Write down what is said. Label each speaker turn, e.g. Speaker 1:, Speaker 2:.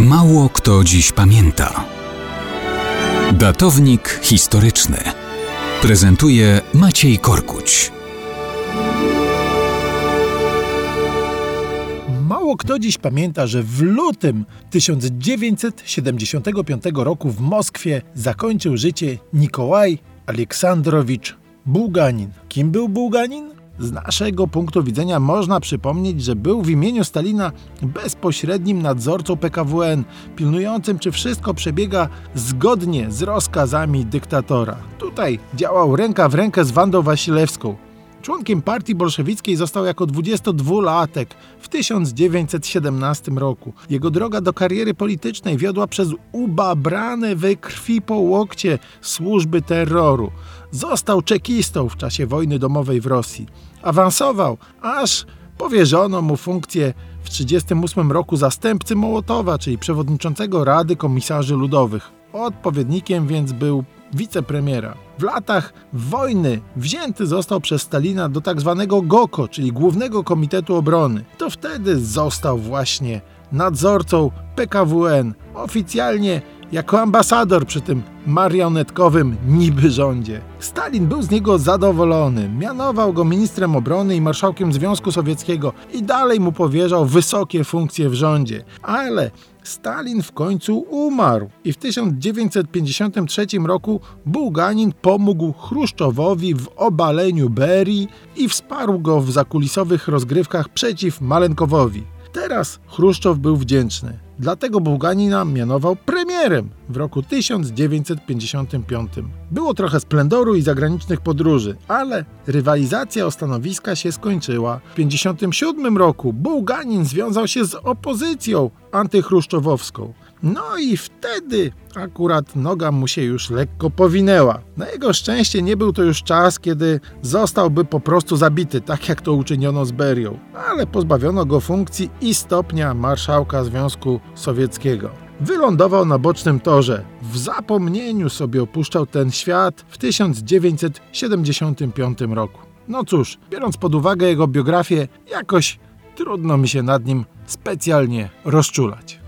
Speaker 1: Mało kto dziś pamięta. Datownik historyczny prezentuje Maciej Korkuć.
Speaker 2: Mało kto dziś pamięta, że w lutym 1975 roku w Moskwie zakończył życie Nikołaj Aleksandrowicz Bułganin. Kim był Bułganin? Z naszego punktu widzenia można przypomnieć, że był w imieniu Stalina bezpośrednim nadzorcą PKWN, pilnującym, czy wszystko przebiega zgodnie z rozkazami dyktatora. Tutaj działał ręka w rękę z Wandą Wasilewską. Członkiem partii bolszewickiej został jako 22-latek w 1917 roku. Jego droga do kariery politycznej wiodła przez ubabrane we krwi po łokcie służby terroru. Został czekistą w czasie wojny domowej w Rosji. Awansował, aż powierzono mu funkcję w 1938 roku zastępcy Mołotowa, czyli przewodniczącego Rady Komisarzy Ludowych. Odpowiednikiem więc był wicepremiera. W latach wojny wzięty został przez Stalina do tak zwanego GOKO, czyli Głównego Komitetu Obrony. To wtedy został właśnie nadzorcą PKWN, oficjalnie jako ambasador przy tym marionetkowym niby rządzie. Stalin był z niego zadowolony, mianował go ministrem obrony i marszałkiem Związku Sowieckiego i dalej mu powierzał wysokie funkcje w rządzie. Ale Stalin w końcu umarł i w 1953 roku Bułganin pomógł Chruszczowowi w obaleniu Berii i wsparł go w zakulisowych rozgrywkach przeciw Malenkowowi. Teraz Chruszczow był wdzięczny. Dlatego Bułganina mianował premierem w roku 1955. Było trochę splendoru i zagranicznych podróży, ale rywalizacja o stanowiska się skończyła. W 1957 roku Bułganin związał się z opozycją antychruszczowowską. No i wtedy akurat noga mu się już lekko powinęła. Na jego szczęście nie był to już czas, kiedy zostałby po prostu zabity, tak jak to uczyniono z Berią, ale pozbawiono go funkcji i stopnia marszałka Związku Sowieckiego. Wylądował na bocznym torze. W zapomnieniu sobie opuszczał ten świat w 1975 roku. No cóż, biorąc pod uwagę jego biografię, jakoś trudno mi się nad nim specjalnie rozczulać.